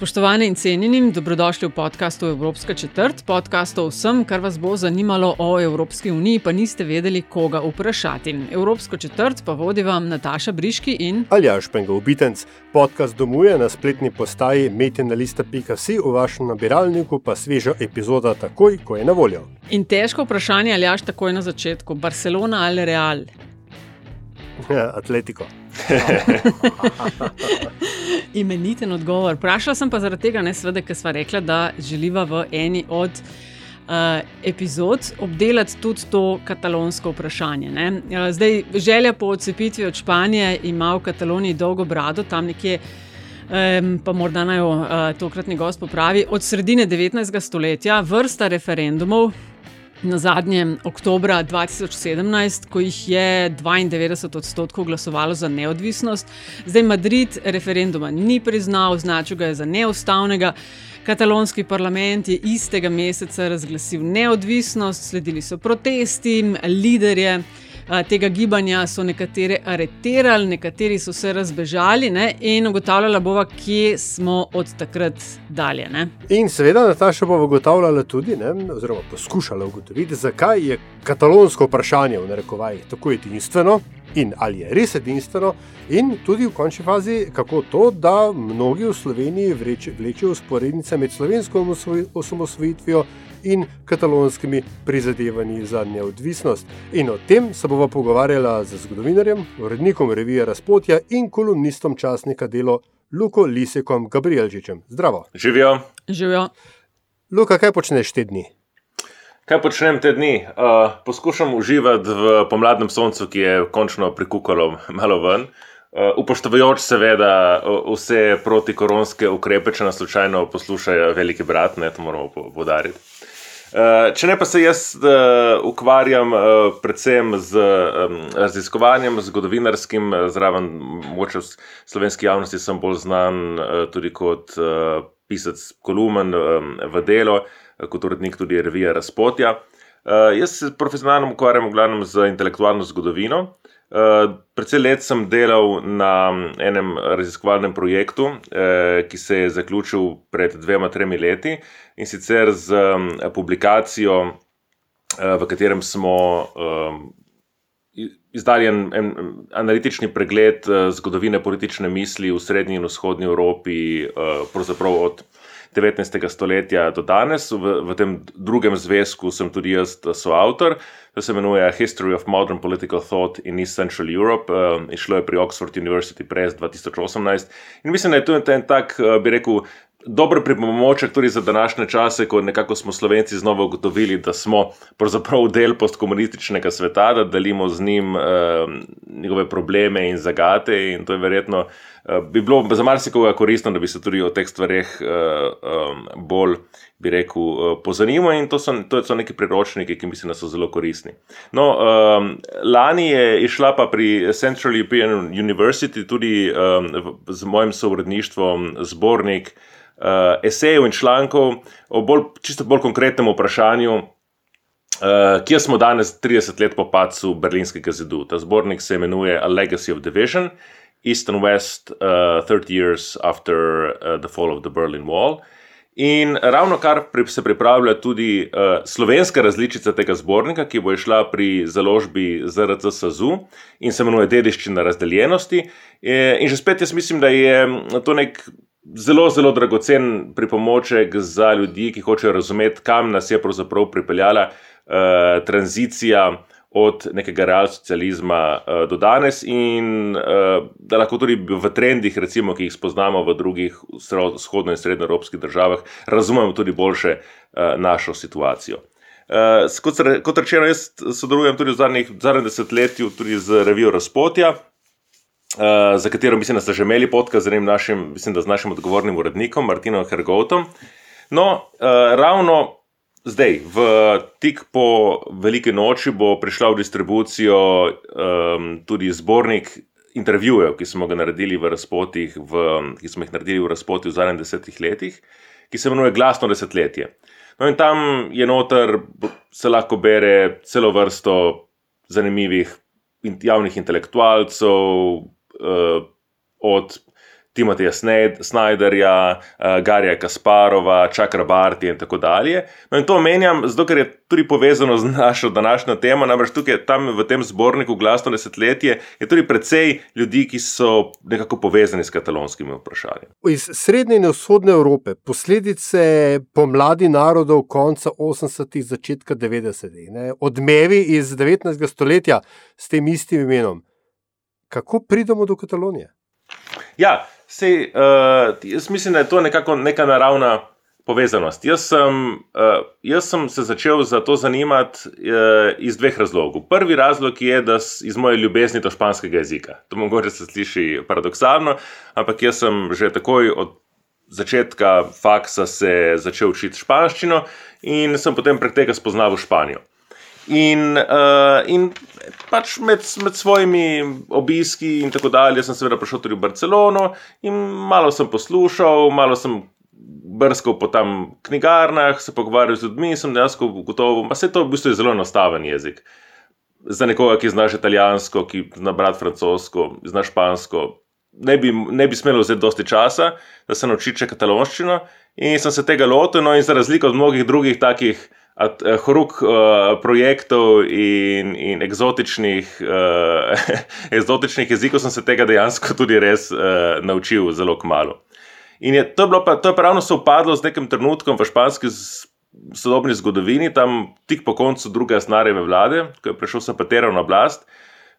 Spoštovani in cenjeni, dobrodošli v podkastu Evropska četrt, podcast o vsem, kar vas bo zanimalo o Evropski uniji, pa niste vedeli, koga vprašati. Evropsko četrt pa vodi vam Nataša Briški in Aljaš Pengov Bitenc. Podcast domuje na spletni postaji metinalista.si, v vašem nabiralniku pa sveža epizoda takoj, ko je na voljo. In težko vprašanje, ali jaš takoj na začetku: Barcelona ali Real? Atletiko. Imeniten odgovor. Vprašala sem pa zaradi tega, ne sveda, ker sva rekla, da želiva v eni od uh, epizod obdelati tudi to katalonsko vprašanje. Ne? Uh, zdaj, želja po odcepitvi od Španije ima v Kataloniji dolgo brado, tam nekje. Um, pa morda naj jo uh, tokratni gost popravi. Od sredine 19. stoletja vrsta referendumov, na zadnjem oktobra 2017, ko jih je 92 odstotkov glasovalo za neodvisnost. Zdaj Madrid referenduma ni priznal, označil ga je za neustavnega. Katalonski parlament je istega meseca razglasil neodvisnost, sledili so protesti, liderje. Tega gibanja so nekatere areterali, nekateri so se razbežali ne? in ugotavljala bova, kje smo od takrat dalje. Ne? In seveda, Nataša bo ugotavljala tudi, ne, oziroma poskušala ugotoviti, zakaj je katalonsko vprašanje v narekovajih tako edinstveno in ali je res edinstveno, in tudi v končni fazi, kako to, da mnogi v Sloveniji vlečejo usporednice med slovensko osamosvojitvijo in katalonskimi prizadevanji za neodvisnost. In o tem se bomo pogovarjali z zgodovinarjem, urednikom revije Razpotja in kolumnistom časnika Delo Luko Lisekom Gabrielžičem. Zdravo. Živijo. Živijo. Luka, kaj počneš te dni? Kaj počnem te dni? Uh, poskušam uživati v pomladnem soncu, ki je končno prikukalo malo ven. Uh, upoštevajoč seveda vse protikoronske ukrepe, če nas slučajno poslušajo veliki brat, ne to moramo podariti. Uh, če ne pa se jaz uh, ukvarjam uh, predvsem z um, raziskovanjem, zgodovinarskim, zraven moče v slovenski javnosti sem bolj znan uh, tudi kot uh, pisec kolumen um, v delo, uh, kot urednik tudi revije Razpotja. Uh, jaz se profesionalno ukvarjam v glavnem z intelektualno zgodovino. Uh, Predvsej let sem delal na enem raziskovalnem projektu, eh, ki se je zaključil pred dvema, tremi leti in sicer z um, publikacijo, eh, v katerem smo um, izdali en, en analitični pregled eh, zgodovine politične misli v srednji in vzhodnji Evropi, eh, pravzaprav od 19. stoletja do danes. V, v tem drugem zvezku sem tudi jaz soavtor. To se imenuje History of Modern Political Thought in East Central Europe. Uh, išlo je pri Oxford University Press 2018. In mislim, da je to en tak, uh, bi rekel, dober pripomoček tudi za današnje čase, ko nekako smo Slovenci znova ugotovili, da smo pravzaprav del postkomunističnega sveta, da delimo z njim uh, njegove probleme in zagate. In to je verjetno, uh, bi bilo za marsikoga koristno, da bi se tudi o teh stvareh uh, um, bolj, bi rekel, uh, pozanimali. In to so, to so neki priročniki, ki mislim, da so zelo koristni. No, um, lani je išla pa pri Central European University tudi um, z mojim sovredništvom zbornik esejev in člankov o bolj, čisto bolj konkretnem vprašanju, uh, kje smo danes, 30 let po padcu Berlinskega zidu. Ta zbornik se imenuje A Legacy of Division, East and West, uh, 30 years after uh, the fall of the Berlin Wall. In ravno kar se pripravlja tudi uh, slovenska različica tega zbornika, ki bo išla pri založbi ZRC SAZU in se imenuje Dediščina razdeljenosti. E, in že spet jaz mislim, da je to nek zelo, zelo dragocen pripomoček za ljudi, ki hočejo razumeti, kam nas je pravzaprav pripeljala uh, tranzicija od nekega realsocializma uh, do danes, in uh, da lahko tudi v trendih, recimo, ki jih spoznamo v drugih vzhodno- in srednjeevropskih državah, razumemo tudi boljše uh, našo situacijo. Uh, kot, kot rečeno, jaz sodelujem tudi v zadnjih, zadnjem desetletju tudi z revijo Razpotja. Uh, za katero mislim, da ste že imeli podkaz z našim, mislim, da z našim odgovornim urednikom Martinom Hergovtom. No, uh, ravno zdaj, v tik po veliki noči, bo prišla v distribucijo um, tudi zbornik intervjujev, ki smo naredili v razpotih, v, ki smo jih naredili v razpotih v zadnjih desetih letih, ki se imenuje Glasno desetletje. No, in tam je noter, se lahko bere celo vrsto zanimivih javnih intelektualcev, uh, od Timoteja Snyderja, uh, Garija Kasparova, Čakra Barti in tako dalje. No, in to omenjam, zato ker je tudi povezano z našo današnjo temo. Namreč tukaj, tam v tem zborniku Glasno desetletje, je tudi precej ljudi, ki so nekako povezani s katalonskimi vprašanji. Iz srednje in vzhodne Evrope, posledice pomladi narodov konca 80-ih, začetka 90-ih, odmevi iz 19. stoletja s tem istim imenom kako pridemo do Katalonije? Ja, sej, uh, jaz mislim, da je to nekako neka naravna povezanost. Jaz sem, uh, jaz sem se začel za to zanimati uh, iz dveh razlogov. Prvi razlog je, da iz moje ljubezni do španskega jezika. To mogoče se sliši paradoksalno, ampak jaz sem že takoj od. Začetka faksa se začel učiti španščino, in sem potem prek tega spoznal Španijo. In, uh, in pač med, med svojimi obiski in tako dalje sem seveda prišel tudi v Barcelono in malo sem poslušal, malo sem brskal po tam knjigarnah, se pogovarjal z ljudmi sem dejansko gotovo, da je to v bistvu zelo enostaven jezik. Za nekoga, ki znaš italijansko, ki zna brati francosko, zna špansko, ne bi, ne bi smelo vzeti dosti časa, da se nauči še katalonščino. In sem se tega lotil, no in za razliko od mnogih drugih takih. Eh, horuk uh, projektov in, in eksotičnih, uh, eksotičnih jezikov sem se tega dejansko tudi res uh, naučil zelo kmalo. In je, to, je pa, to je pa ravno sovpadlo z nekim trenutkom v španski sodobni zgodovini, tam tik po koncu druge snareve vlade, ko je prišel Zapatero na oblast,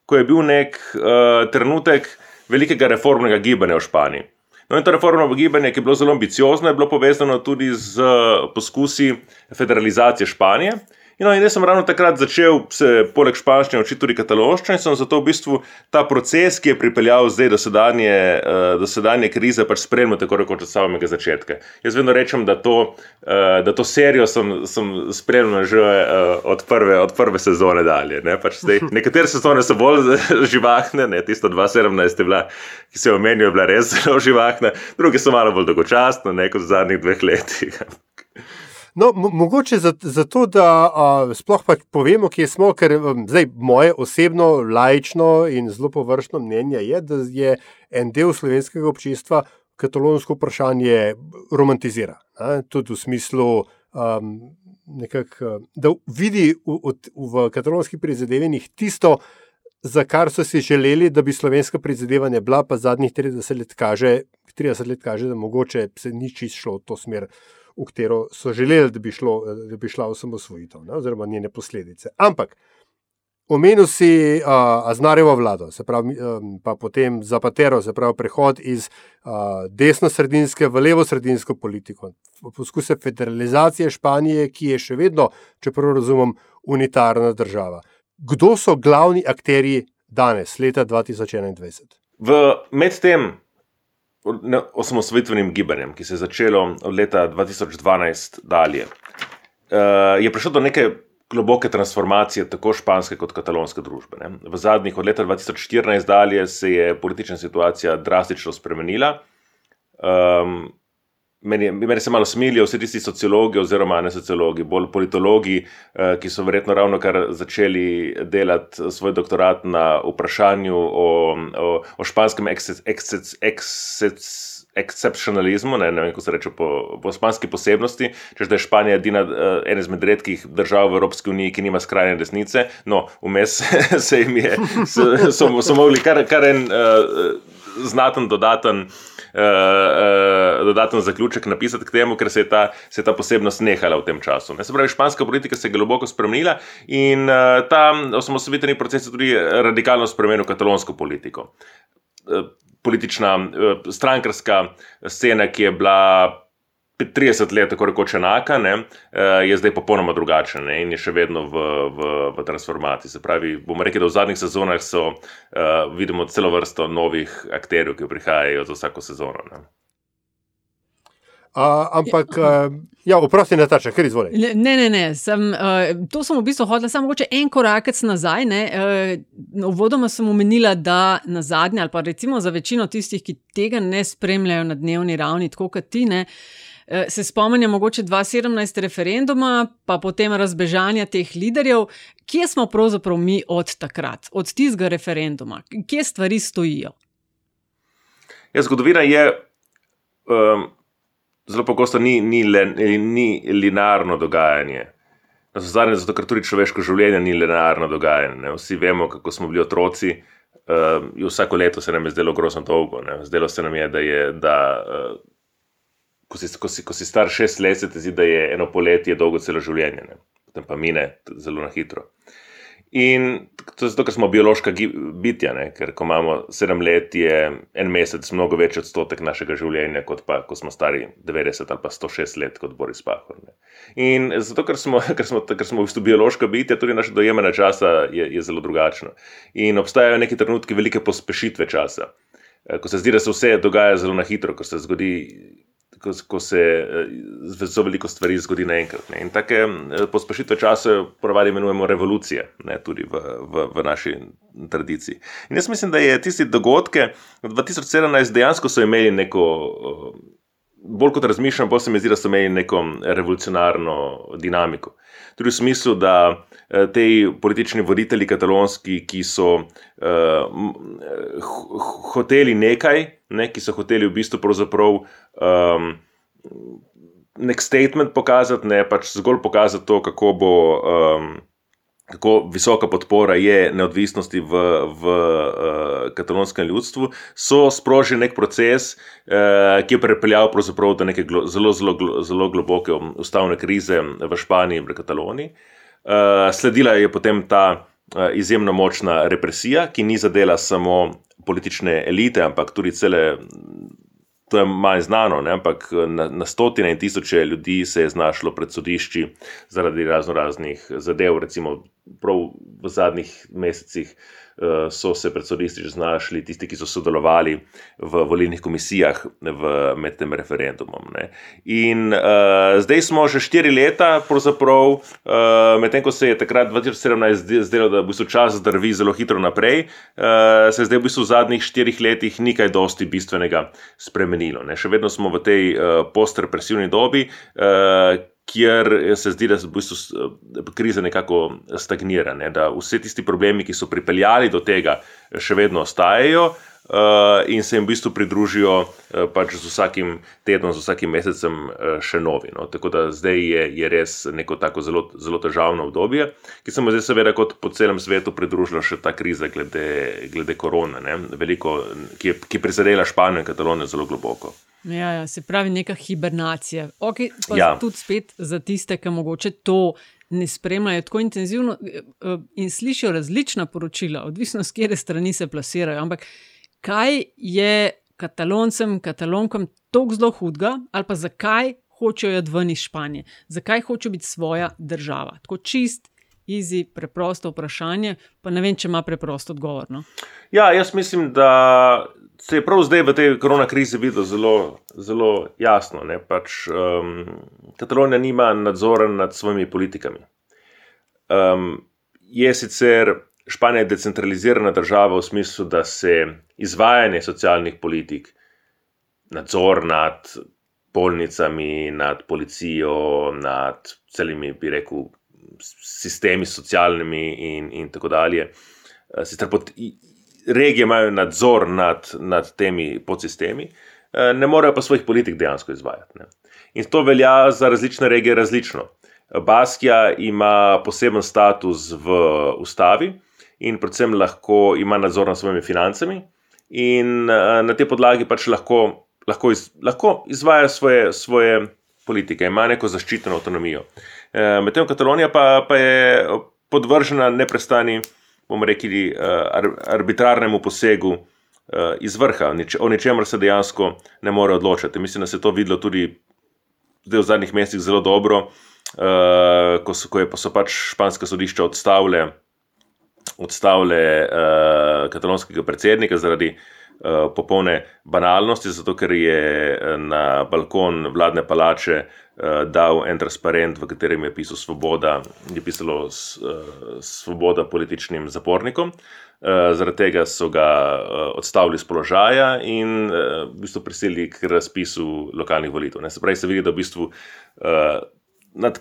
ko je bil nek uh, trenutek velikega reformnega gibanja v Španiji. No, in to reformno gibanje, ki je bilo zelo ambiciozno, je bilo povezano tudi z poskusi federalizacije Španije. In, no, in jaz sem ravno takrat začel se poleg španščine učiti tudi katalonščino in sem zato v bistvu ta proces, ki je pripeljal zdaj do sedanje, uh, do sedanje krize, pač spremljal tako rekoč od samega začetka. Jaz vedno rečem, da to, uh, da to serijo sem, sem spremljal že uh, od, prve, od prve sezone dalje. Ne? Pač zdaj, nekatere sezone so bolj živahne, ne? tisto 2017 je bila, ki se je omenil, je bila res zelo živahna, druge so malo bolj dolgočasne, kot v zadnjih dveh letih. No, mogoče zato, za da a, sploh pač povemo, kje smo, ker zdaj, moje osebno, lajično in zelo površno mnenje je, da je en del slovenskega občinstva katalonsko vprašanje romantizira. Ne? Tudi v smislu, um, nekak, da vidi v, v, v katalonskih prizadevanjih tisto, za kar so si želeli, da bi slovenska prizadevanja bila, pa zadnjih 30 let kaže, 30 let kaže da mogoče se ni čisto šlo v to smer v katero so želeli, da bi, šlo, da bi šla v samosvojitev, ne, oziroma njene posledice. Ampak omenil si uh, Aznarevo vlado, se pravi, um, pa potem Zapatero, se pravi, prehod iz uh, desno-sredinske v levo-sredinsko politiko, poskuse federalizacije Španije, ki je še vedno, če prav razumem, unitarna država. Kdo so glavni akteri danes, leta 2021? V medtem osamosvojitvenim gibanjem, ki se je začelo od leta 2012 dalje, eh, je prišlo do neke globoke transformacije tako španske kot katalonske družbe. Ne. V zadnjih od leta 2014 dalje se je politična situacija drastično spremenila. Um, Meni, meni se malo smilijo vsi tisti sociologi, oziroma ne sociologi, bolj politologi, eh, ki so verjetno ravno kar začeli delati svoj doktorat na vprašanju o, o, o španskem excepcionalizmu, ne, ne vem, kako se reče po, po španski posebnosti, če je Španija edina, eh, ena izmed redkih držav v Evropski uniji, ki nima skrajne desnice. No, vmes se jim je, so, so, so mogli kar, kar en uh, znaten dodaten. Uh, uh, dodaten zaključek napisati k temu, ker se je ta, se je ta posebnost nehala v tem času. Ne? Se pravi, španska politika se je globoko spremenila in uh, ta osamosvojitveni proces je tudi radikalno spremenil katalonsko politiko. Uh, politična uh, strankarska scena, ki je bila 30 let tako rekoč enaka, ne, uh, je zdaj popolnoma drugačna ne, in je še vedno v, v, v transformaciji. Se pravi, bomo rekli, da v zadnjih sezonah so, uh, vidimo celo vrsto novih akterjev, ki prihajajo za vsako sezono. Ne. Uh, ampak, uh, ja, oprosti, ne tače, ker izvoli. Ne, ne, ne. Sem, uh, to sem v bistvu hodila samo mogoče en korak nazaj. Uh, uvodoma sem omenila, da na zadnje, ali pa recimo za večino tistih, ki tega ne spremljajo na dnevni ravni, tako kot ti, ne, uh, se spomnim mogoče 2017 referenduma, pa potem razbežanja teh liderjev. Kje smo pravzaprav mi od takrat, od tistega referenduma, kje stvari stojijo? Ja, zgodovina je. Um, zelo pogosto ni, ni, le, ni linearno dogajanje. Zadnje, zato ker tudi človeško življenje ni linearno dogajanje. Ne. Vsi vemo, kako smo bili otroci. Uh, vsako leto se nam je zdelo grozno dolgo. Ne. Zdelo se nam je, da je, da, uh, ko, si, ko, si, ko si star šest let, se ti zdi, da je eno poletje dolgo celo življenje, ne. potem pa mine zelo na hitro. In to je zato, ker smo biološka bitja, ne? ker ko imamo sedem let, je en mesec mnogo večji odstotek našega življenja, kot pa ko smo stari 90 ali pa 106 let, kot Boris Pahor. Ne? In zato, ker smo, ker, smo, ker smo v bistvu biološka bitja, tudi naše dojemanje časa je, je zelo drugačno. In obstajajo neki trenutki velike pospešitve časa, ko se zdi, da se vse dogaja zelo na hitro, ko se zgodi ko, ko se eh, zelo veliko stvari zgodi naenkrat. In take eh, pospešitve časa, ponovadi imenujemo revolucije, ne, tudi v, v, v naši tradiciji. In jaz mislim, da je tisti dogodke 2017 dejansko so imeli neko. Eh, bolj kot razmišljam, bolj se mi zdi, da so imeli neko revolucionarno dinamiko. Tudi v smislu, da eh, te politični voditelji katalonski, ki so uh, hoteli nekaj, ne, ki so hoteli v bistvu um, nek statement pokazati, ne pač zgolj pokazati to, kako bo. Um, Kako visoka podpora je neodvisnosti v, v uh, katalonskem ljudstvu, so sprožili nek proces, uh, ki je pripeljal do neke glo, zelo, zelo, zelo globoke ustavne krize v Španiji in v Kataloniji. Uh, sledila je potem ta uh, izjemno močna represija, ki ni zadela samo politične elite, ampak tudi cele to je manj znano, ne? ampak na, na stotine in tisoče ljudi se je znašlo pred sodišči zaradi razno raznih zadev, recimo prav v zadnjih mesecih. Eh, so se pred sodišči znašli tisti, ki so sodelovali v volilnih komisijah v, med tem referendumom. Ne. In uh, zdaj smo že štiri leta, pravzaprav, uh, medtem ko se je takrat 2017 zdelo, da bo čas drvi zelo hitro naprej, uh, se je zdaj v bistvu v zadnjih štirih letih nekaj dosti bistvenega spremenilo. Ne. Še vedno smo v tej uh, postrepresivni dobi. Uh, kjer se zdi, da se v bistvu kriza nekako stagnira, ne? da vse tisti problemi, ki so pripeljali do tega, še vedno ostajajo. Uh, in se jim v bistvu pridružijo uh, pač z vsakim tednom, z vsakim mesecem uh, še novi. No. Tako da zdaj je, je res neko tako zelo, zelo težavno obdobje, ki se mu zdaj, seveda, kot po celem svetu pridružila še ta kriza glede, glede korona, Veliko, ki je ki prizadela Španijo in Katalonijo zelo globoko. Ja, ja, se pravi, neka hibernacija. Okay, ja. Tudi spet za tiste, ki mogoče to ne spremljajo tako intenzivno eh, eh, in slišijo različna poročila, odvisno z kere strani se plasirajo. Ampak kaj je kataloncem, katalonkom tako zelo hudega, ali pa zakaj hočejo iti ven iz Španije, zakaj hočejo biti svoja država. Tako čist, easy, preprosto vprašanje, pa ne vem, če ima preprosto odgovor. No? Ja, jaz mislim, da se je prav zdaj v tej korona krizi videlo zelo, zelo jasno. Pač, um, Katalonija nima nadzora nad svojimi politikami. Um, je sicer Španija decentralizirana država v smislu, da se izvajanje socialnih politik, nadzor nad bolnicami, nad policijo, nad celimi, bi rekel, sistemi socialnimi in, in tako dalje. Uh, sicer pod regije imajo nadzor nad, nad temi podsistemi, eh, ne morejo pa svojih politik dejansko izvajati. Ne. In to velja za različne regije različno. Baskija ima poseben status v ustavi in predvsem lahko ima nadzor nad svojimi financami, in eh, na tej podlagi pač lahko, lahko, iz, lahko izvaja svoje, svoje politike, ima neko zaščiteno avtonomijo. Eh, medtem Katalonija pa, pa je podvržena neprestani bomo rekli, uh, arbitrarnemu posegu uh, iz vrha, o ničemer se dejansko ne more odločiti. Mislim, da se je to videlo tudi zdaj v zadnjih mesecih zelo dobro, uh, ko, so, ko je, so pač španska sodišča odstavile, odstavile katalonskega predsednika zaradi popolne banalnosti, zato ker je na balkon vladne palače uh, dal en transparent, v katerem je pisalo svoboda, je pisalo svoboda političnim zapornikom. Zaradi tega so ga odstavili z položaja in v bistvu prisilili k razpisu lokalnih volitev. Se pravi, se vidi, da v bistvu nad,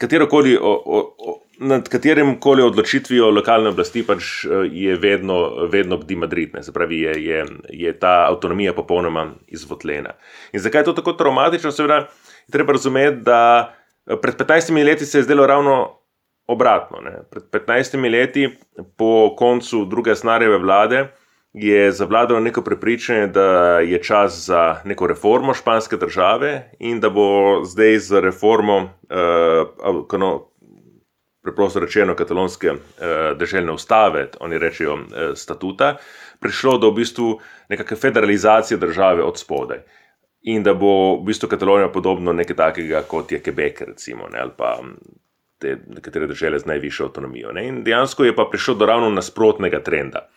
nad katerim koli odločitvijo lokalne oblasti pač eh, je vedno, vedno bdi Madrid. Ne? Se pravi, je, je, je ta avtonomija popolnoma izvotljena. In zakaj je to tako traumatično? Seveda, treba razumeti, da eh, pred 15 leti se je zdelo ravno obratno. Ne? Pred 15 leti, po koncu druge snarjeve vlade, je zavladalo neko prepričanje, da je čas za neko reformo španske države in da bo zdaj z reformo, uh, no, preprosto rečeno, katalonske uh, državne ustave, oni rečejo uh, statuta, prišlo do v bistvu nekakšne federalizacije države od spodaj. In da bo v bistvu Katalonija podobno nekaj takega, kot je Quebec, recimo, ne, ali pa te nekatere države z najvišjo avtonomijo. Ne. In dejansko je pa prišlo do ravno nasprotnega trenda.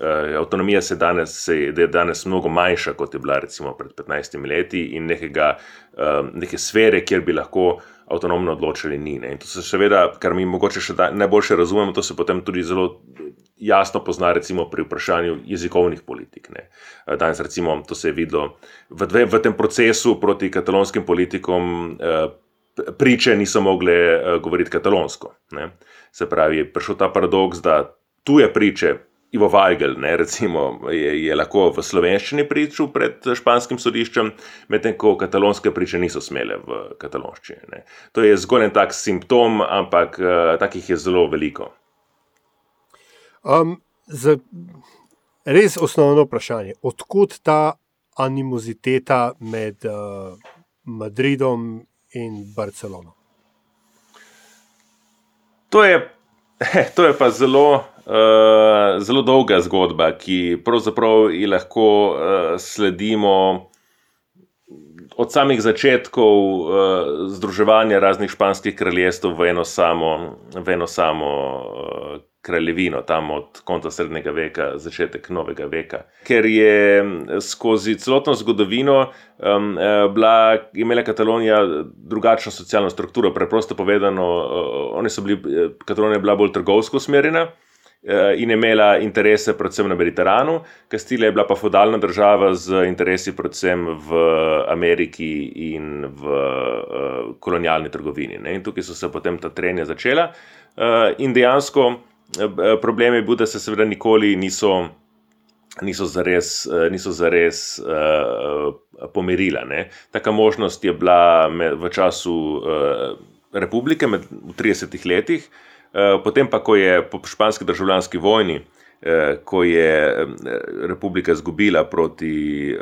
Uh, avtonomija se danes, se je danes mnogo manjša, kot je bila recimo pred 15 leti, in nekega, uh, neke sfere, kjer bi lahko avtonomno odločili, ni. Ne. In to se seveda, kar mi mogoče še najbolje razumemo, to se potem tudi zelo jasno pozna, recimo pri vprašanju jezikovnih politik. Ne. Uh, danes, recimo, to se je videlo v, dve, v tem procesu proti katalonskim politikom. Priče niso mogle govoriti katalonsko. Ne. Se pravi, prišel ta paradoks, da tuje priče Ivo Vajgel, ne, recimo, je, je lahko v slovenščini pričal pred španskim sodiščem, medtem ko katalonske priče niso smele v katalonščini. Ne. To je zgolj en tak simptom, ampak uh, takih je zelo veliko. Um, za res osnovno vprašanje, odkud ta animoziteta med uh, Madridom in Barcelono? To je, to je pa zelo. Eh, zelo dolga zgodba, ki pravzaprav ji lahko uh, sledimo od samih začetkov uh, združevanja raznih španskih kraljestv v eno samo, v eno samo uh, kraljevino, tam od konca srednjega veka, začetek novega veka. Ker je skozi celotno zgodovino um, bila, imela Katalonija drugačno socialno strukturo, preprosto povedano, uh, bili, Katalonija je bila bolj trgovsko usmerjena. Eh, in imela interese predvsem na Mediteranu, Kastilija je bila pa feudalna država z interesi predvsem v Ameriki in v uh, kolonialni trgovini. Ne? In tukaj so se potem ta trenja začela. Uh, in dejansko problem je bil, da se seveda nikoli niso. Niso zares, niso zares uh, pomirila. Ne. Taka možnost je bila med, v času uh, republike, med 30 letih, Eh, potem pa, ko je po španski državljanski vojni, eh, ko je eh, republika izgubila proti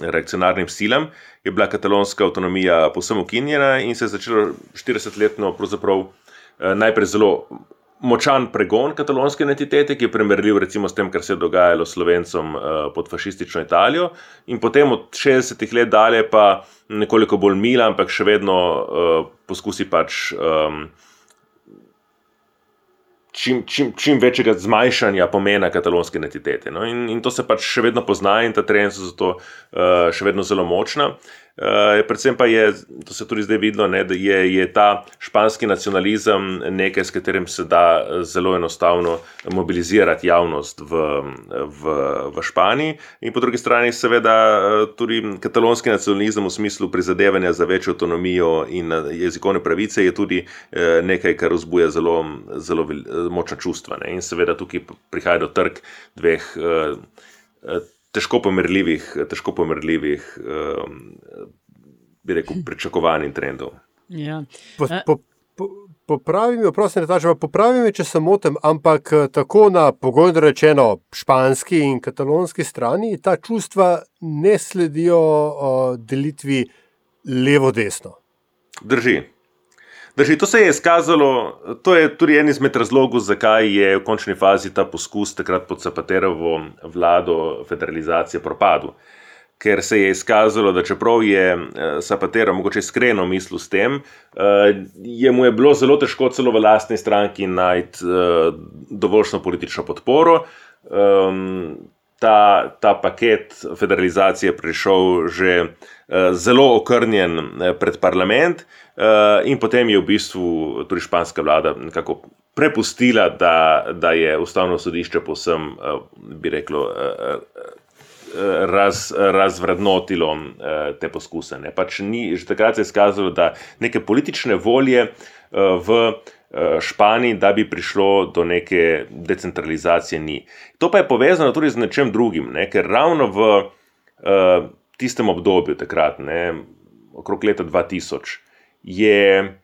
reakcionarnim silam, je bila katalonska avtonomija povsem ukinjena in se je začelo 40-letno, pravzaprav najprej zelo. Močan pregon katalonske identitete, ki je primerljiv recimo s tem, kar se je dogajalo slovencem uh, pod fašistično Italijo, in potem od 60-ih let dalje pa nekoliko bolj mila, ampak še vedno uh, poskusi pač um, čim, čim, čim večjega zmanjšanja pomena katalonske identitete. No? In, in to se pač še vedno pozna, in ta trend so zato uh, še vedno zelo močna. Uh, predvsem pa je, to se tudi zdaj videlo, ne, da je, je ta španski nacionalizem nekaj, s katerim se da zelo enostavno mobilizirati javnost v, v, v Španiji, in po drugi strani, seveda, tudi katalonski nacionalizem v smislu prizadevanja za večjo avtonomijo in jezikovne pravice je tudi nekaj, kar vzbuja zelo, zelo močna čustva. Ne. In seveda tukaj prihaja do trg dveh. Uh, težko pomerljivih, težko pomerljivih um, bi rekel, pričakovanj in trendov. Ja. Po, po, po, popravi mi, prosim, da popravi me, če se motim, ampak tako na pogojno rečeno španski in katalonski strani ta čustva ne sledijo o, delitvi levo-desno. Drži. Drži, to se je izkazalo, to je tudi en izmed razlogov, zakaj je v končni fazi ta poskus takrat pod Zapaterovo vlado federalizacije propadel. ker se je izkazalo, da čeprav je Zapatero mogoče iskreno mislil s tem, je mu je bilo zelo težko celo v lastni stranki najti dovoljšno politično podporo. Um, ta, ta paket federalizacije prišel že uh, zelo okrnjen uh, pred parlament, uh, in potem je v bistvu tudi španska vlada nekako prepustila, da, da je ustavno sodišče posem, bi uh, raz, razvrednotilo te poskuse. Pač ni, že takrat se je izkazalo, da neke politične volje v Eh, Španiji, da bi prišlo do neke decentralizacije, ni. To pa je povezano tudi z nečem drugim, ne? ker ravno v uh, tistem obdobju, takrat, ne, okrog leta 2000, je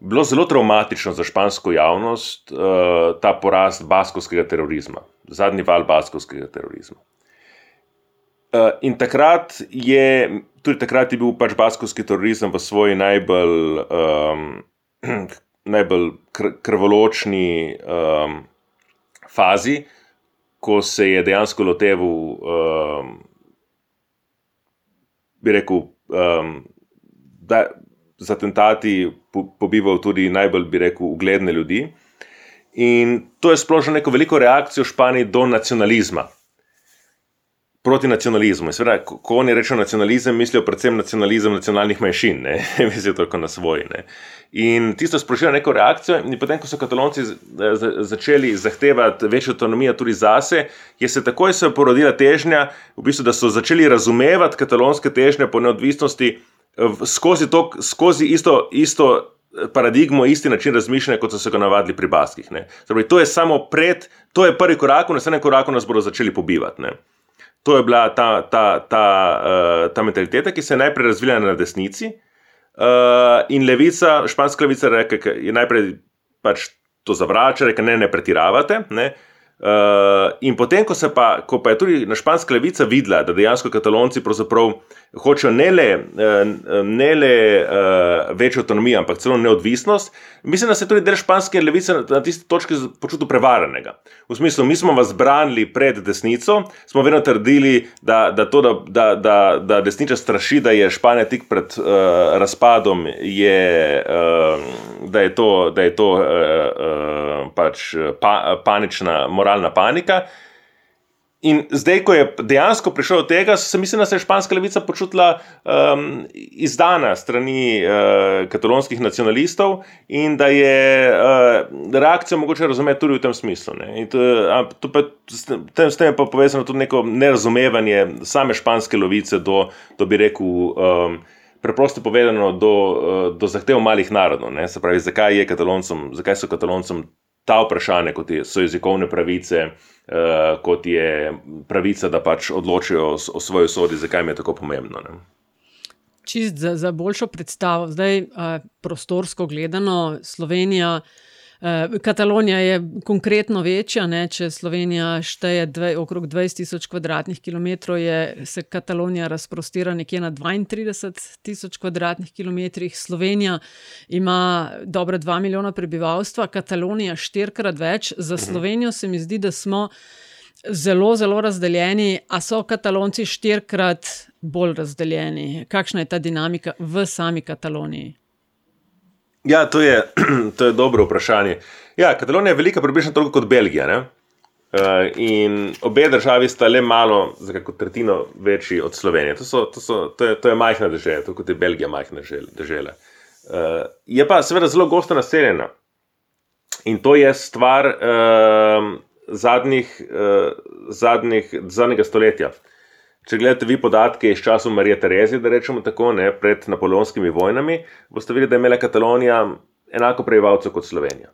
bilo zelo traumatično za špansko javnost uh, ta porast baskovskega terorizma, zadnji val baskovskega terorizma. Uh, in takrat je, tudi takrat je bil pač baskovski terorizem v svoji najbolj um, najbolj kr krvoločni um, fazi, ko se je dejansko loteval, um, bi rekel, um, da z atentati po pobival tudi najbolj, bi rekel, ugledne ljudi. In to je sprožilo neko veliko reakcijo v Španiji do nacionalizma proti nacionalizmu. Seveda, ko, ko oni rečejo nacionalizem, mislijo predvsem nacionalizem nacionalnih manjšin, ne mislijo toliko na svoj. Ne. In tisto sprožilo neko reakcijo, in potem, ko so katalonci začeli zahtevati večjo avtonomijo tudi zase, je se takoj se porodila težnja, v bistvu, da so začeli razumevati katalonske težnje po neodvisnosti skozi, to, skozi isto. isto Paradigmo, isti način razmišljanja, kot so se ga navadili pri Baskih. Zdaj, to je samo pred, to je prvi korak, na naslednjem koraku nas bodo začeli pobivati. Ne. To je bila ta, ta, ta, uh, ta mentaliteta, ki se je najprej razvila na desnici. Uh, in levica, španska levica, reke, je najprej pač to zavračala, reke, ne, ne pretiravate. Ne. Uh, in potem, ko, pa, ko pa je tudi na španska levica videla, da dejansko katalonci hočejo ne le, uh, ne le uh, večjo avtonomijo, ampak celo neodvisnost, mislim, da se je tudi del španske levice na, tisti točki počutil prevarenega. V smislu, mi smo vas branili pred desnico, smo vedno trdili, da, da, to, da, da, da, da desnica straši, da je Španija tik pred uh, razpadom, je, uh, da je to, da je to uh, uh, pač pa, panična moralna panika. In zdaj, ko je dejansko prišlo do tega, se mislim, da se je španska levica počutila um, izdana strani uh, katalonskih nacionalistov in da je uh, reakcijo mogoče razumeti tudi v tem smislu. To, to pa, s, tem, s tem je pa povezano tudi neko nerazumevanje same španske levice do, do bi rekel. Um, Preprosto povedano, do, uh, do zahtev malih narodov. Se pravi, zakaj, zakaj so kataloncem ta vprašanja, kot so jezikovne pravice, kot je pravica, da pač odločijo o, o svoji sodi, zakaj je tako pomembno. Ne? Čist za, za boljšo predstavo, zdaj uh, prostorsko gledano, Slovenija. Eh, Katalonija je konkretno večja, ne? če Slovenija šteje dve, okrog 20 tisoč kvadratnih kilometrov, je, se Katalonija razprostira nekje na 32 tisoč kvadratnih kilometrih. Slovenija ima dobro 2 milijona prebivalstva, Katalonija štirikrat več. Za mhm. Slovenijo se mi zdi, da smo zelo, zelo razdeljeni, a so Katalonci štirikrat bolj razdeljeni. Kakšna je ta dinamika v sami Kataloniji? Ja, to je, to je dobro vprašanje. Ja, Katalonija je velika, približno toliko kot Belgija. Uh, in obe državi sta le malo, za kako tretjino večji od Slovenije. To, so, to, so, to, je, to je majhna država, tako kot je Belgija majhna država. Uh, je pa seveda zelo gosto naseljena. In to je stvar uh, zadnjih, uh, zadnjih, zadnjega stoletja. Če gledate vi podatke iz časov Marije Terezije, da rečemo tako, ne, pred napoleonskimi vojnami, boste videli, da je imela Katalonija enako prebivalcev kot Slovenija.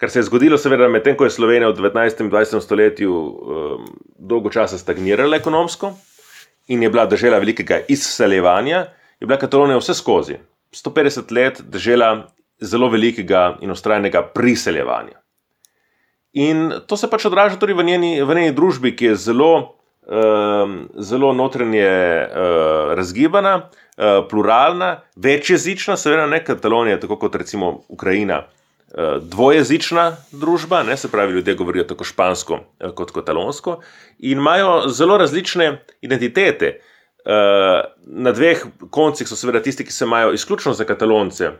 Kar se je zgodilo, seveda, medtem ko je Slovenija v 19. in 20. stoletju um, dolgo časa stagnirala ekonomsko in je bila država velikega izseljevanja, je bila Katalonija vse skozi 150 let država zelo velikega in ustrajnega priseljevanja. In to se pač odraža tudi v njeni, v njeni družbi, ki je zelo zelo notranje uh, razgibana, uh, pluralna, večjezična, seveda ne Katalonija, tako kot recimo Ukrajina. Dvojezična družba, ne, se pravi, ljudje govorijo tako špansko kot katalonsko, in imajo zelo različne identitete. Uh, na dveh koncih so seveda tisti, ki se imajo izključno za katalonce uh,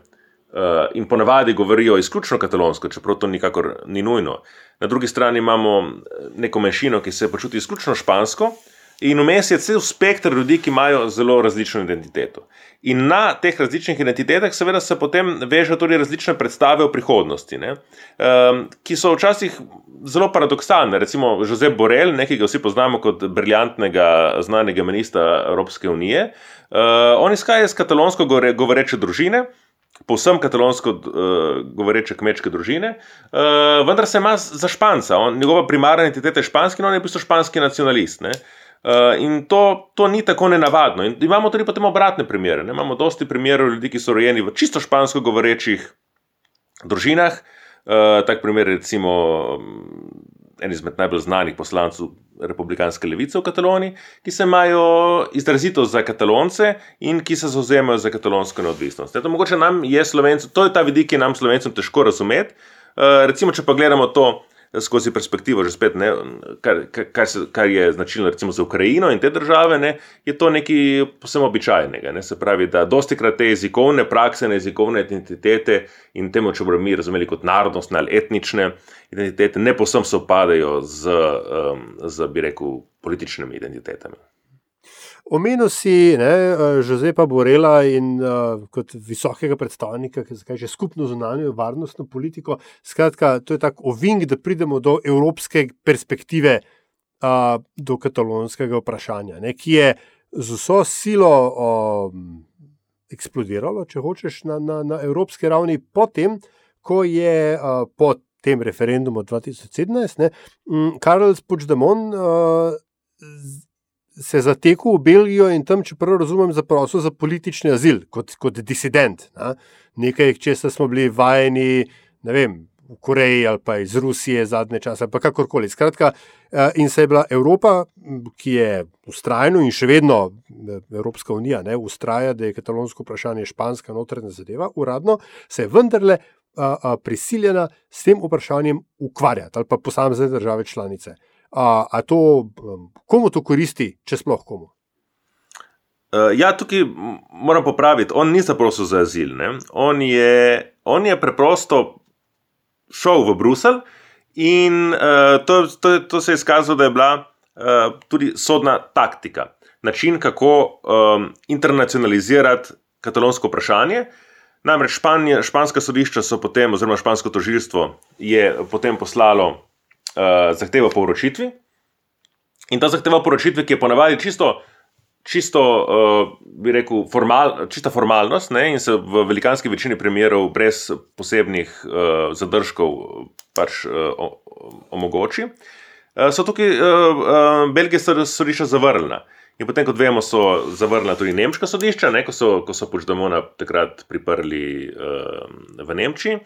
in ponavadi govorijo izključno katalonsko, čeprav to nikakor ni nujno. Na drugi strani imamo neko manjšino, ki se počuti izključno špansko, in vmes je cel spektr ljudi, ki imajo zelo različno identiteto. In na teh različnih identitetah, seveda, se potem vežejo tudi različne predstave o prihodnosti, um, ki so včasih zelo paradoksalne. Recimo Josep Borel, nekaj, ki ga vsi poznamo kot briljantnega, znanega ministra Evropske unije, uh, on izhaja iz katalonsko govoreče družine. Povsem katalonsko uh, govoreče kmečke družine, uh, vendar se ima za španca. On, njegova primarna identiteta je španski, no on je v bistvu španski nacionalist. Uh, Uh, in to, to ni tako nenavadno. In imamo tudi potem obratne primere. Ne? Imamo dosti primerov ljudi, ki so rojeni v čisto špansko govorečih družinah. Uh, tak primer je recimo en izmed najbolj znanih poslancev republikanske levice v Kataloniji, ki se imajo izrazito za katalonce in ki se zauzemajo za katalonsko neodvisnost. To, mogoče nam je slovencem, to je ta vidik, ki je nam slovencem težko razumeti. Uh, recimo, če pa gledamo to skozi perspektivo, že spet, ne, kar, kar, se, kar je značilno recimo za Ukrajino in te države, ne, je to nekaj posebno običajnega. Ne, se pravi, da dosti krat te jezikovne prakse, ne jezikovne identitete in temu, če bomo mi razumeli kot narodnostne ali etnične identitete, ne posebno sopadajo z, um, z, bi rekel, političnimi identitetami. Omenil si Žozepa Borela in uh, kot visokega predstavnika, ki kaže skupno zunanjo varnostno politiko. Skratka, to je tako ovink, da pridemo do evropske perspektive, uh, do katalonskega vprašanja, ne, ki je z vso silo um, eksplodiralo, če hočeš, na, na, na evropski ravni, potem, ko je uh, po tem referendumu 2017 ne, um, Karl Puigdemont. Uh, se zatekel v Belgijo in tam, če prav razumem, zaprosil za politični azil kot, kot disident. Na? Nekaj, česa smo bili vajeni, ne vem. V Koreji ali pa iz Rusije zadnje čase, pa kakorkoli. Skratka, eh, in se je bila Evropa, ki je ustrajna in še vedno eh, Evropska unija, ne, ustraja, da je katalonsko vprašanje španska notranja zadeva, uradno, se je vendarle a, a, prisiljena s tem vprašanjem ukvarjati ali pa posamezne države članice. A, a to, um, komu to koristi, če sploh komu? Uh, ja, tukaj moram popraviti. On ni zaprosil za azil. On je, on je preprosto šel v Bruselj in uh, to, to, to se je izkazalo, da je bila uh, tudi sodna taktika. Način, kako um, internacionalizirati katalonsko vprašanje. Namreč Španija, španska sodišča so potem, oziroma špansko tožilstvo je potem poslalo uh, zahtevo po vročitvi. In ta zahteva po vročitvi, ki je ponavadi čisto, čisto uh, bi rekel, formal, čista formalnost ne, in se v velikanski večini primerov brez posebnih uh, zadržkov pač uh, omogoči, uh, so tukaj uh, uh, Belgije sodišča zavrnjena. In potem, kot vemo, so zavrnila tudi nemška sodišča, ne, ko so, so Puigdemona takrat priprli uh, v Nemčiji.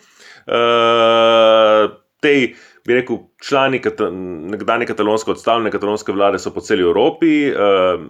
Uh, tej, bi rekel, člani nekdanje katalonske odstavljene katalonske vlade so po celi Evropi. Uh,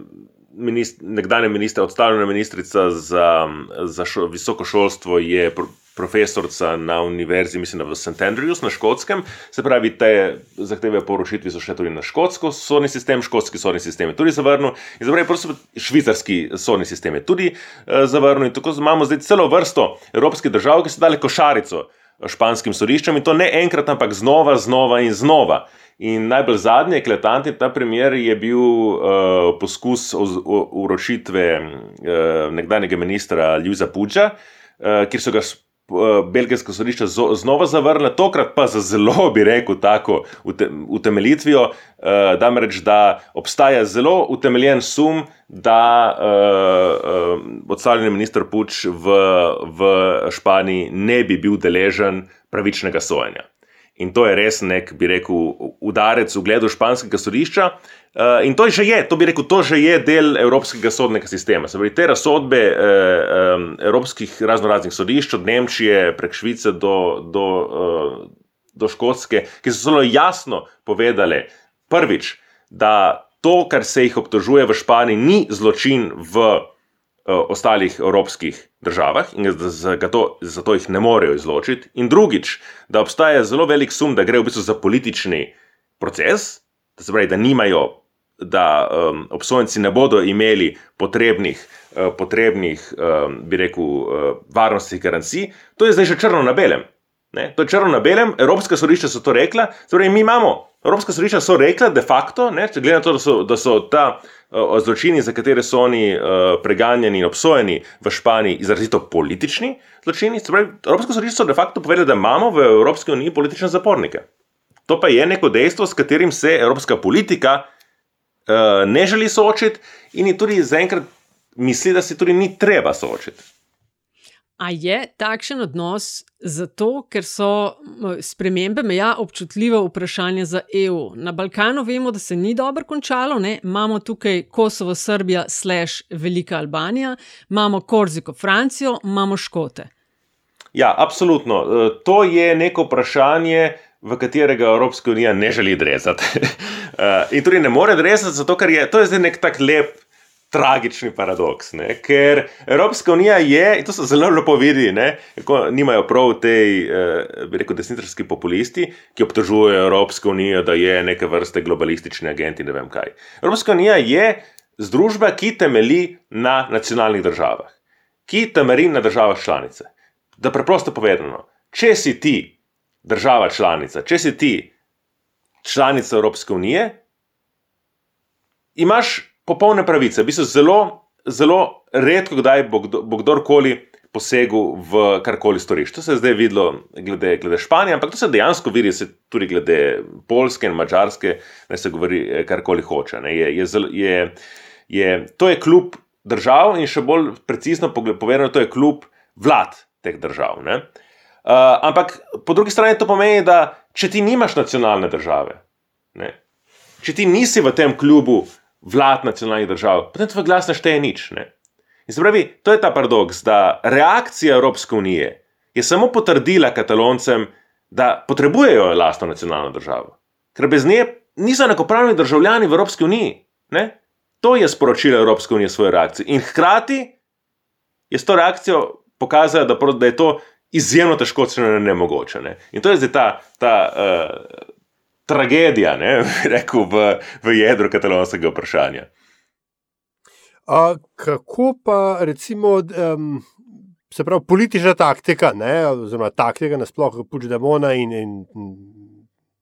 minist, nekdanja ministra, odstavljena ministrica za, za šo, visoko šolstvo je pr profesorica na univerzi, mislim, v St. Andrews na škotskem. Se pravi, te zahteve po poročitvi so šle tudi na škotsko sodni sistem, škotski sodni sistem je tudi zavrnil. In zdaj, prosim, švicarski sodni sistem je tudi uh, zavrnil. In tako imamo zdaj celo vrsto evropskih držav, ki so dali košarico španskim sodiščem in to ne enkrat, ampak znova, znova in znova. In najbolj zadnji, eklatantni ta primer je bil uh, poskus uročitve uh, nekdanjega ministra Ljuza Puča, uh, kjer so ga belgijsko sodišče znova zavrnilo, tokrat pa za zelo, bi rekel, tako utemeljitvijo, eh, da reč, da obstaja zelo utemeljen sum, da uh, odstavljeni minister Puč v, v Španiji ne bi bil deležen pravičnega sojenja. In to je res nek, bi rekel, udarec v gledu španskega sodišča. Uh, in to že je, to bi rekel, to že je del evropskega sodnega sistema. Se pravi, te razsodbe uh, um, evropskih raznoraznih sodišč, od Nemčije prek Švice do, do, uh, do Škotske, ki so zelo jasno povedali, prvič, da to, kar se jih obtožuje v Španiji, ni zločin v. Eh, ostalih evropskih državah in zato, zato jih ne morejo izločiti. In drugič, da obstaja zelo velik sum, da gre v bistvu za politični proces, da se pravi, da nimajo da um, obsojenci ne bodo imeli potrebnih, uh, potrebnih um, bi rekel, uh, varnostnih garancij, to je zdaj že črno na belem. Ne? To je črno na belem, Evropska sodišča so to rekla, torej mi imamo. Evropska sodišča so rekla, de facto, ne, če gledamo to, da so, da so ta uh, zločini, za katere so oni uh, preganjeni in obsojeni v Španiji, izrazito politični zločini. Evropska sodišča so de facto povedali, da imamo v Evropski uniji politične zapornike. To pa je neko dejstvo, s katerim se evropska politika uh, ne želi soočiti in tudi zaenkrat misli, da se tudi ni treba soočiti. A je takšen odnos zato, ker so spremembe meja občutljivo vprašanje za EU? Na Balkanu vemo, da se ni dobro končalo, ne? imamo tukaj Kosovo, Srbija, slash Velika Albanija, imamo Korziko, Francijo, imamo Škote. Ja, absolutno. E, to je neko vprašanje, v katerega Evropska unija ne želi drezati. E, in tudi ne more drezati, zato ker je to je zdaj nek tak lep tragični paradoks. Ne? Ker Evropska unija je, in to se zelo lepo vidi, kako nimajo prav te, eh, bi rekel, desničarski populisti, ki obtožujejo Evropsko unijo, da je neke vrste globalistični agenti, ne vem kaj. Evropska unija je združba, ki temelji na nacionalnih državah, ki temelji na državah članice. Da preprosto povedano, če si ti država članica, če si ti članica Evropske unije, imaš popolne pravice. V bistvu zelo, zelo redko, kdaj bo, kdo, bo kdorkoli posegel v karkoli storiš. To se je zdaj videlo glede, glede Španije, ampak to se dejansko vidi se tudi glede Polske in Mačarske, da se govori eh, karkoli hoče. Je, je, je, je, to je klub držav in še bolj precizno povedano, to je klub vlad teh držav. Ne? Uh, ampak po drugi strani to pomeni, da če ti nimaš nacionalne države, ne? če ti nisi v tem klubu vlad nacionalnih držav, potem tvoj glas ne šteje nič. Ne? In se pravi, to je ta paradoks, da reakcija Evropske unije je samo potrdila kataloncem, da potrebujejo lastno nacionalno državo. Ker brez nje niso enakopravni državljani v Evropski uniji. Ne? To je sporočilo Evropske unije svoje reakcije. In hkrati je s to reakcijo pokazala, da, da je to izjemno težko, če ne nemogoče. Ne? In to je zdaj ta. ta uh, tragedija, ne, rekel v, v jedru katalonskega vprašanja. A, kako pa recimo, um, se pravi, politična taktika, ne, oziroma taktika nasplošno, Puigdemona in, in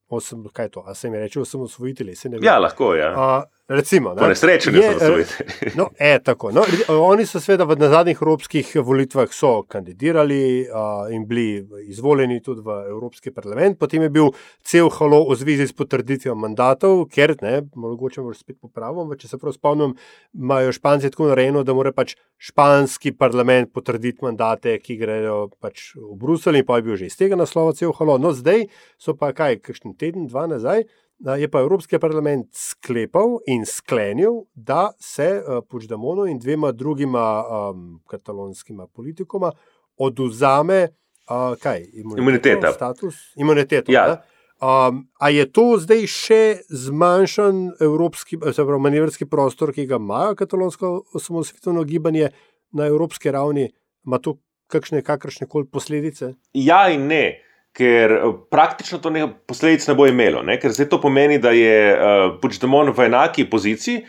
osem, kaj to, a se mi reče, osamosvojitelji? Ja, lahko, ja. A, Recimo, po nesreči ne so osvojili. No, e, tako, no, oni so seveda v zadnjih evropskih volitvah kandidirali uh, in bili izvoljeni tudi v Evropski parlament. Potem je bil cel halo v zvezi s potrditvijo mandatov, ker, ne, mogoče moram spet popraviti, če se prav spomnim, imajo Španci tako narejeno, da mora pač španski parlament potrditi mandate, ki grejo pač v Bruselj in pa je bil že iz tega naslova cel halo. No, zdaj so pa kaj, kakšen teden, dva nazaj je pa Evropski parlament sklepal in sklenil, da se uh, Puigdemonu in dvema drugima um, katalonskima politikoma oduzame uh, kaj, imuniteta. Status, imuniteto. Ja. Um, a je to zdaj še zmanjšan evropski, zelo manevrski prostor, ki ga ima katalonsko osamosvojitveno gibanje na evropski ravni, ima to kakšne kakršne koli posledice? Ja, in ne. Ker eh, praktično to ne, posledic ne bo imelo. Ne? Ker zdaj to pomeni, da je uh, Puigdemont v enaki poziciji,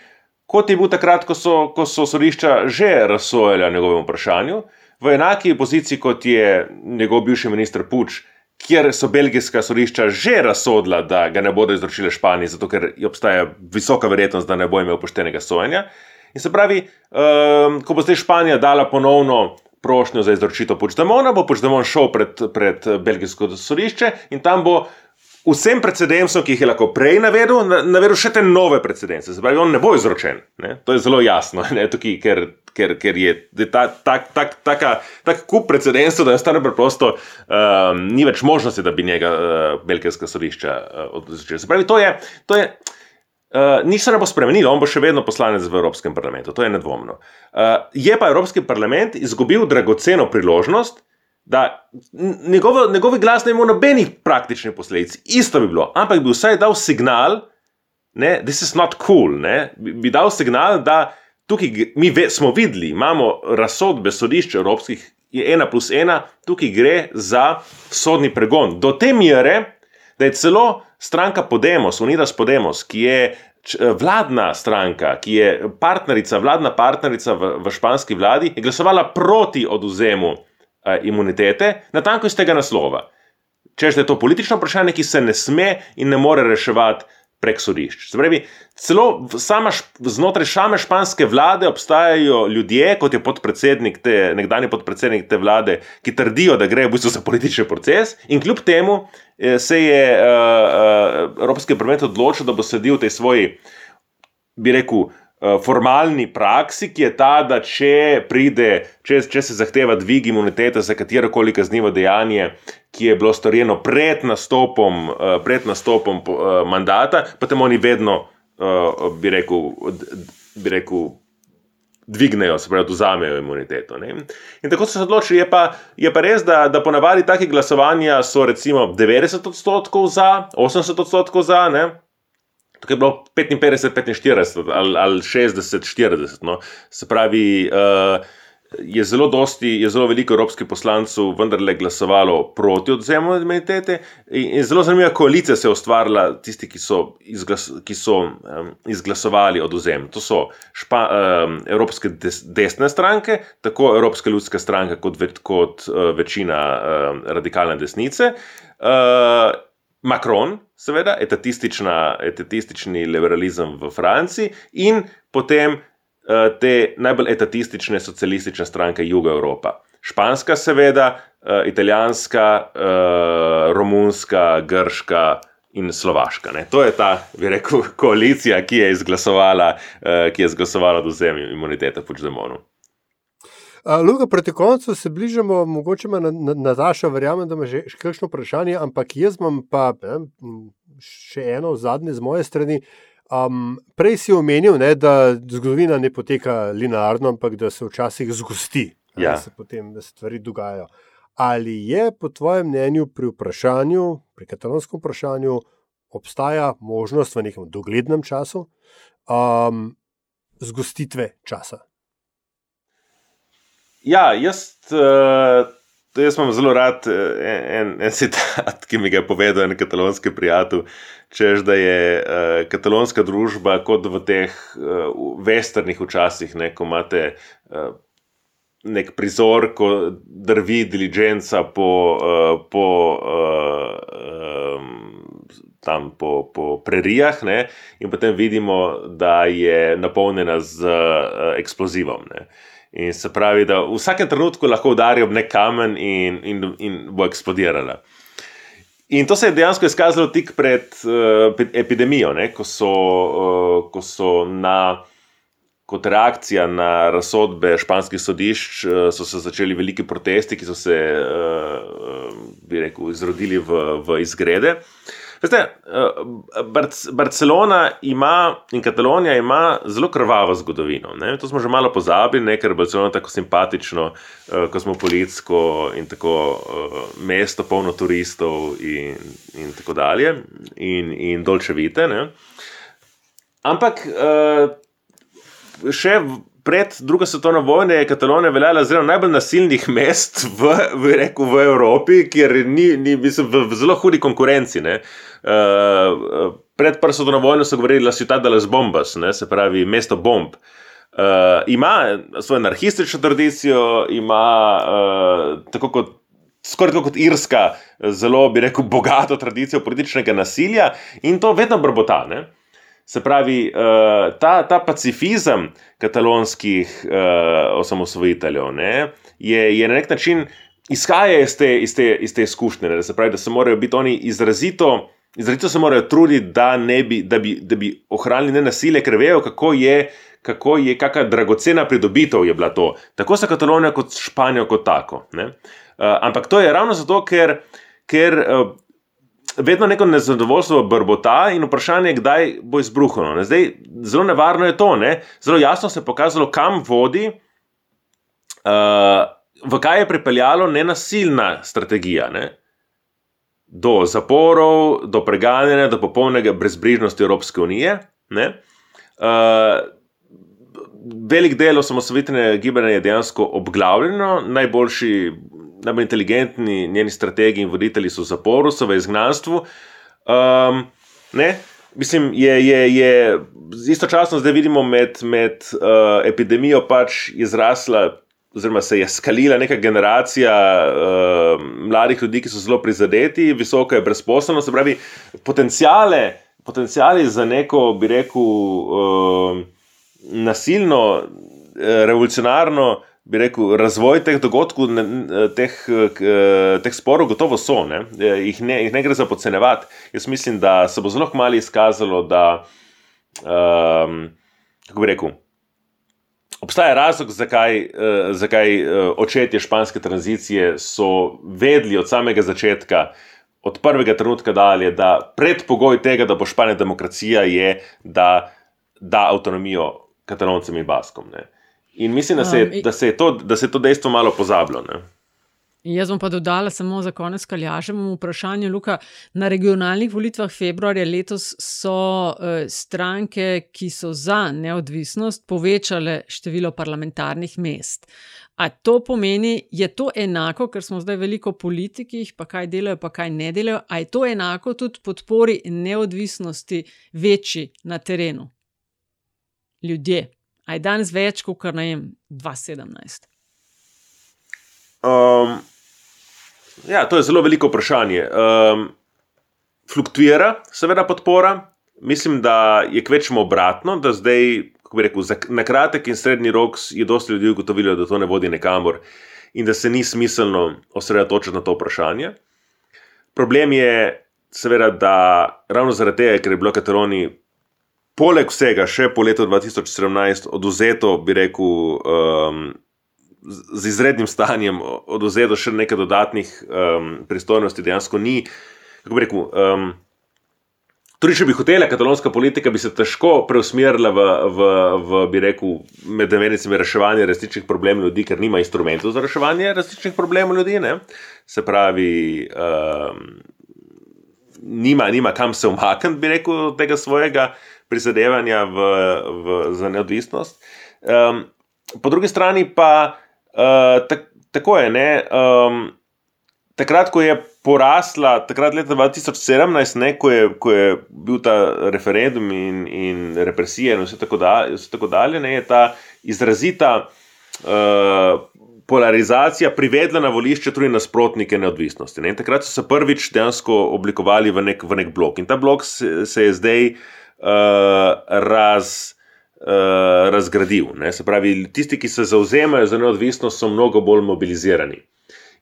kot je bil takrat, ko so, ko so sodišča že razsojali o njegovem vprašanju, v enaki poziciji, kot je njegov bivši minister Puč. Kjer so belgijska sodišča že razsodila, da ga ne bodo izročile Španiji, zato ker obstaja visoka verjetnost, da ne bo imel poštenega sojenja. In se pravi, um, ko bo zdaj Španija dala ponovno prošnjo za izročitev Puigdemona, bo Puigdemon šel pred, pred belgijsko sodišče in tam bo vsem precedensom, ki jih je lahko prej navedel, navedel še te nove precedence. Zdaj, on ne bo izročen. Ne? To je zelo jasno, tukaj, ker, ker, ker je ta, ta, ta, ta, tak kup precedensov, da je staro preprosto, um, ni več možnosti, da bi njega uh, belgijska sodišča uh, odločila. Se pravi, to je. To je Uh, nič se ne bo spremenilo, on bo še vedno poslanec v Evropskem parlamentu, to je nedvomno. Uh, je pa Evropski parlament izgubil dragoceno priložnost, da njegov, njegov glas ne ima nobenih praktičnih posledic. Isto bi bilo, ampak bi vsaj dal signal, da this is not cool, ne? bi, bi dal signal, da tukaj mi ve, smo videli, imamo razsodbe sodišča evropskih, je ena plus ena, tukaj gre za sodni pregon. Do te mere, da je celo stranka Podemos, Unidas Podemos, ki je vladna stranka, ki je partnerica, vladna partnerica v, v španski vladi, je glasovala proti oduzemu uh, imunitete, na tanko iz tega naslova. Če je to politično vprašanje, ki se ne sme in ne more reševati prek sodišč. Pravi, celo sama, znotraj same španske vlade obstajajo ljudje, kot je podpredsednik te, nekdani podpredsednik te vlade, ki trdijo, da gre v bistvu za politični proces, in kljub temu eh, se je uh, uh, Evropski parlament odločil, da bo sedel v tej svoji, bi rekel, formalni praksi, ki je ta, da če pride, če, če se zahteva dvig imunitete za katero koli kaznivo dejanje, ki je bilo storjeno pred nastopom, eh, pred nastopom eh, mandata, potem oni vedno, bi rekel, bi rekel dvignejo, se pravi, oduzamejo imuniteto. Ne? In tako so se odločili. Je pa, je pa res, da, da ponavadi take glasovanja so recimo 90 odstotkov za, 80 odstotkov za. Ne? Tukaj je bilo 55, 45 ali, ali 60, 40. No. Se pravi, uh, je, zelo dosti, je zelo veliko evropskih poslancev vendarle glasovalo proti odzemu imunitete. In, in zelo zanimiva koalicija se je ustvarila, tisti, ki so, izglas, ki so um, izglasovali odzem. To so špa, um, evropske des, desne stranke, tako Evropska ljudska stranka, kot, kot uh, večina um, radikalne desnice. Uh, Macron, seveda, etatistični liberalizem v Franciji in potem uh, te najbolj etatistične socialistične stranke Juga Evropa. Španska, seveda, uh, italijanska, uh, romunska, grška in slovaška. Ne. To je ta, bi rekel, koalicija, ki je izglasovala, uh, izglasovala do zemlje imunitete Puigdemonu. Luka, proti koncu se bližamo, mogoče ima Nataša, verjamem, da ima že kakšno vprašanje, ampak jaz imam pa ne, še eno zadnje z moje strani. Um, prej si omenil, ne, da zgodovina ne poteka linearno, ampak da se včasih zgosti, ja. da se potem da se stvari dogajajo. Ali je po tvojem mnenju pri vprašanju, pri katalonskem vprašanju, obstaja možnost v nekem doglednem času um, zgostitve časa? Ja, jaz, uh, jaz imam zelo rad eh, en, en citat, ki mi ga je povedal en katalonski prijatelj. Čež da je uh, katalonska družba kot v teh uh, vesternih včasih, ne, ko imate uh, nek prizor, ko drvi diligenca po, uh, po, uh, um, tam, po, po prerijah, ne, in potem vidimo, da je napolnjena z uh, eksplozivom. Ne. In se pravi, da v vsakem trenutku lahko udari ob nek kamen in, in, in bo eksplodirala. In to se je dejansko izkazalo tik pred uh, epidemijo, ne, ko, so, uh, ko so na, kot reakcija na razsodbe španskih sodišč, uh, so se začeli veliki protesti, ki so se, uh, bi rekel, izrodili v, v izgrede. Uh, Veste, uh, Barcelona ima in Katalonija ima zelo krvavo zgodovino. Ne? To smo že malo pozabili, ne? ker je Barcelona tako simpatično, uh, kosmopolitsko in tako uh, mesto, polno turistov in, in tako dalje, in, in dolčevite. Ne? Ampak uh, še. Pred drugo svetovno vojno je Katalonija veljala za eno najbolj nasilnih mest v, v, reku, v Evropi, kjer ni, ni mislim, v, v zelo hudi konkurenci. Uh, Uh, pred prvo svetovno vojno so govorili, da so ta delas bombas, ne, se pravi mesto bomb. Uh, ima svojo anarhistično tradicijo, ima uh, tako kot. Skoraj tako kot Irska, zelo bi rekel, bogato tradicijo političnega nasilja in to vedno brbota. Ne? Se pravi, ta, ta pacifizem katalonskih uh, osamosvojiteljev ne, je, je na nek način izhaja iz te, iz te, iz te izkušnje. Ne? Se pravi, da se morajo biti oni izrazito Izrazito se morajo truditi, da, bi, da, bi, da bi ohranili ne nasilje, ker vejo, kako je, kako je, kakšna dragocena pridobitev je bila to. Tako za Katalonijo, kot Španijo, kot tako. Uh, ampak to je ravno zato, ker, ker uh, vedno neko nezadovoljstvo brbota in vprašanje, kdaj bo izbruhno. Ne? Zdaj, zelo nevarno je to, ne? zelo jasno se je pokazalo, kam vodi. Uh, V kaj je pripeljalo nenasilna strategija? Ne? do zaporov, do preganjanja, do popolnega brezbrižnosti Evropske unije. Uh, velik del osamosvojitvenega gibanja je dejansko obglavljeno, najboljši, najbolj inteligentni njeni strategi in voditelji so v zaporu, so v izgnanstvu. Um, mislim, je, je, je istočasno zdaj vidimo med, med uh, epidemijo pač izrasla. Oziroma, se je skalila neka generacija uh, mladih ljudi, ki so zelo prizadeti, visoka je brezposelnost, se pravi, potencijale, potencijali za neko, bi rekel, uh, nasilno, revolucionarno bi rekel, razvoj teh dogodkov, teh, teh sporov, gotovo so. Ne? Jih, ne, jih ne gre za podcenevati. Jaz mislim, da se bo zelo malo izkazalo, da. Um, kako bi rekel? Obstaja razlog, zakaj, uh, zakaj uh, očetje španske tranzicije so vedeli od samega začetka, od prvega trenutka dalje, da predpogoj tega, da bo Španija demokracija, je, da da avtonomijo kataloncem in baskom. Ne. In mislim, da se je, um, da se je, to, da se je to dejstvo malo pozabilo. Ne? Jaz bom pa dodala samo za konec, kaj lažemo vprašanje. Luka, na regionalnih volitvah februarja letos so uh, stranke, ki so za neodvisnost, povečale število parlamentarnih mest. A to pomeni, je to enako, ker smo zdaj veliko politikih, pa kaj delajo, pa kaj ne delajo, a je to enako tudi podpori neodvisnosti večji na terenu? Ljudje. A je danes več kot kar najem 2017? Um, ja, to je zelo veliko vprašanje. Um, fluktuira, seveda, podpora. Mislim, da je kvečemo obratno, da zdaj, kako bi rekel, na kratek in srednji rok je dosti ljudi ugotovilo, da to ne vodi nekamor in da se ni smiselno osredotočiti na to vprašanje. Problem je, seveda, da ravno zaradi tega, ker je bilo Kataloniji poleg vsega, še po letu 2017, oduzeto, bi rekel, um, z izrednim stanjem, oduzeto še nekaj dodatnih um, pristojnosti, dejansko ni. Kako bi rekel? Um, Tudi, če bi hotela katalonska politika, bi se težko preusmerila v, v, v bi rekel, med demenicami reševanje resničnih problemov ljudi, ker nima instrumentov za reševanje resničnih problemov ljudi. Ne? Se pravi, um, nima, nima kam se umakniti, bi rekel, tega svojega uh, prizadevanja v, v, za neodvisnost. Um, po drugi strani pa uh, tak, tako je. Ne, um, takrat, ko je porasla, takrat leta 2017, ne, ko, je, ko je bil ta referendum in, in represije in vse tako, da, vse tako dalje, ne, je ta izrazita. Uh, Polarizacija privedla na volišče tudi nasprotnike neodvisnosti. Ne? Takrat so se prvič dejansko oblikovali v nek, v nek blok. In ta blok se, se je zdaj uh, raz, uh, razgradil. Ne? Se pravi, tisti, ki se zauzemajo za neodvisnost, so mnogo bolj mobilizirani.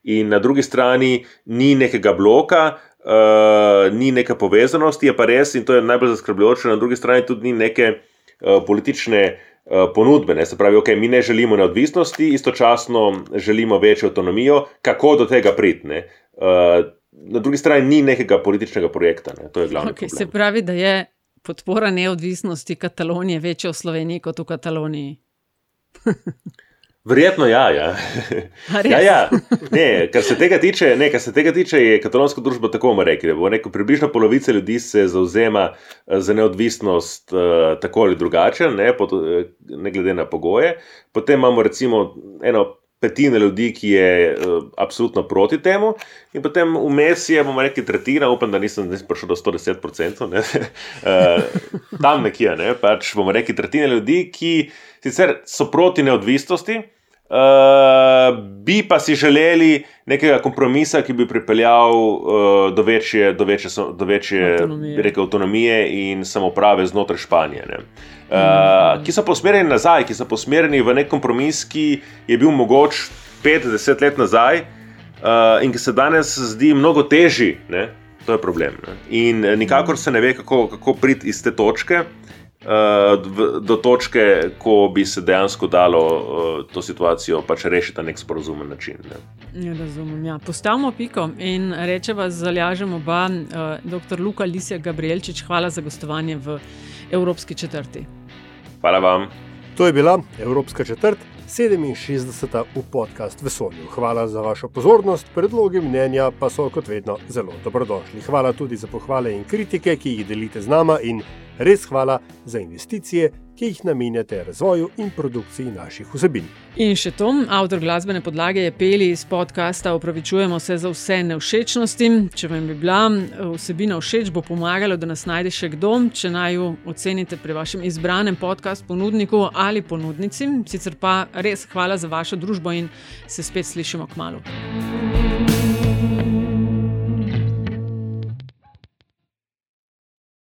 In na drugi strani ni nekega bloka, uh, ni neke povezanosti, je pa res, in to je najbolj zaskrbljujoče, na drugi strani tudi ni neke uh, politične uh, ponudbe. Ne? Se pravi, okay, mi ne želimo neodvisnosti, istočasno želimo večjo avtonomijo, kako do tega priti. Uh, na drugi strani ni nekega političnega projekta. Ne? To je glavno. Okay, se pravi, da je podpora neodvisnosti Katalonije večja v Sloveniji kot v Kataloniji? Verjetno ja. ja. ja, ja. Ne, kar, se tiče, ne, kar se tega tiče, je katalonska družba tako rekli. Bo rekel, približno polovica ljudi se zauzema eh, za neodvisnost uh, tako ali drugače, ne, pot, eh, ne glede na pogoje. Potem imamo recimo eno petina ljudi, ki je uh, absolutno proti temu, in potem vmes je, bomo rekli, tretjina, upam, da nisem, nisem prišel do 110%, ne, uh, tam nekje, ne, pač bomo rekli, tretjina ljudi, ki sicer so proti neodvisnosti. Uh, bi pa si želeli nekega kompromisa, ki bi pripeljal uh, do večje, do večje, do večje avtonomije. Rekel, avtonomije in samoprave znotraj Španije. Uh, mm. Ki so posmerjeni nazaj, ki so posmerjeni v nek kompromis, ki je bil mogoč 50 let nazaj uh, in ki se danes zdi mnogo težji. Ne? To je problem. Ne? In nikakor se ne ve, kako, kako priti iz te točke. Uh, do točke, ko bi se dejansko dalo uh, to situacijo pač rešiti na nek sporozumen način. Ne. Ja, razumem. Ja. Postavimo piko in rečemo, zalažemo oba, uh, dr. Luka Lisija Gabrielčič, hvala za gostovanje v Evropski četrti. Hvala vam. To je bila Evropska četrt, 67. v podkastu Vesolju. Hvala za vašo pozornost, predlogi mnenja pa so kot vedno zelo dobrodošli. Hvala tudi za pohvale in kritike, ki jih delite z nama in Res hvala za investicije ki jih namenjate razvoju in produkciji naših vsebin. In še to, avtor glasbene podlage je peli iz podcasta Opravičujemo se za vse nevšečnosti. Če vam bi bila vsebina všeč, bo pomagalo, da nas najde še kdo, če naj jo ocenite pri vašem izbranem podkastu, ponudniku ali ponudnici. Sicer pa res hvala za vašo družbo in se spet slišimo k malu.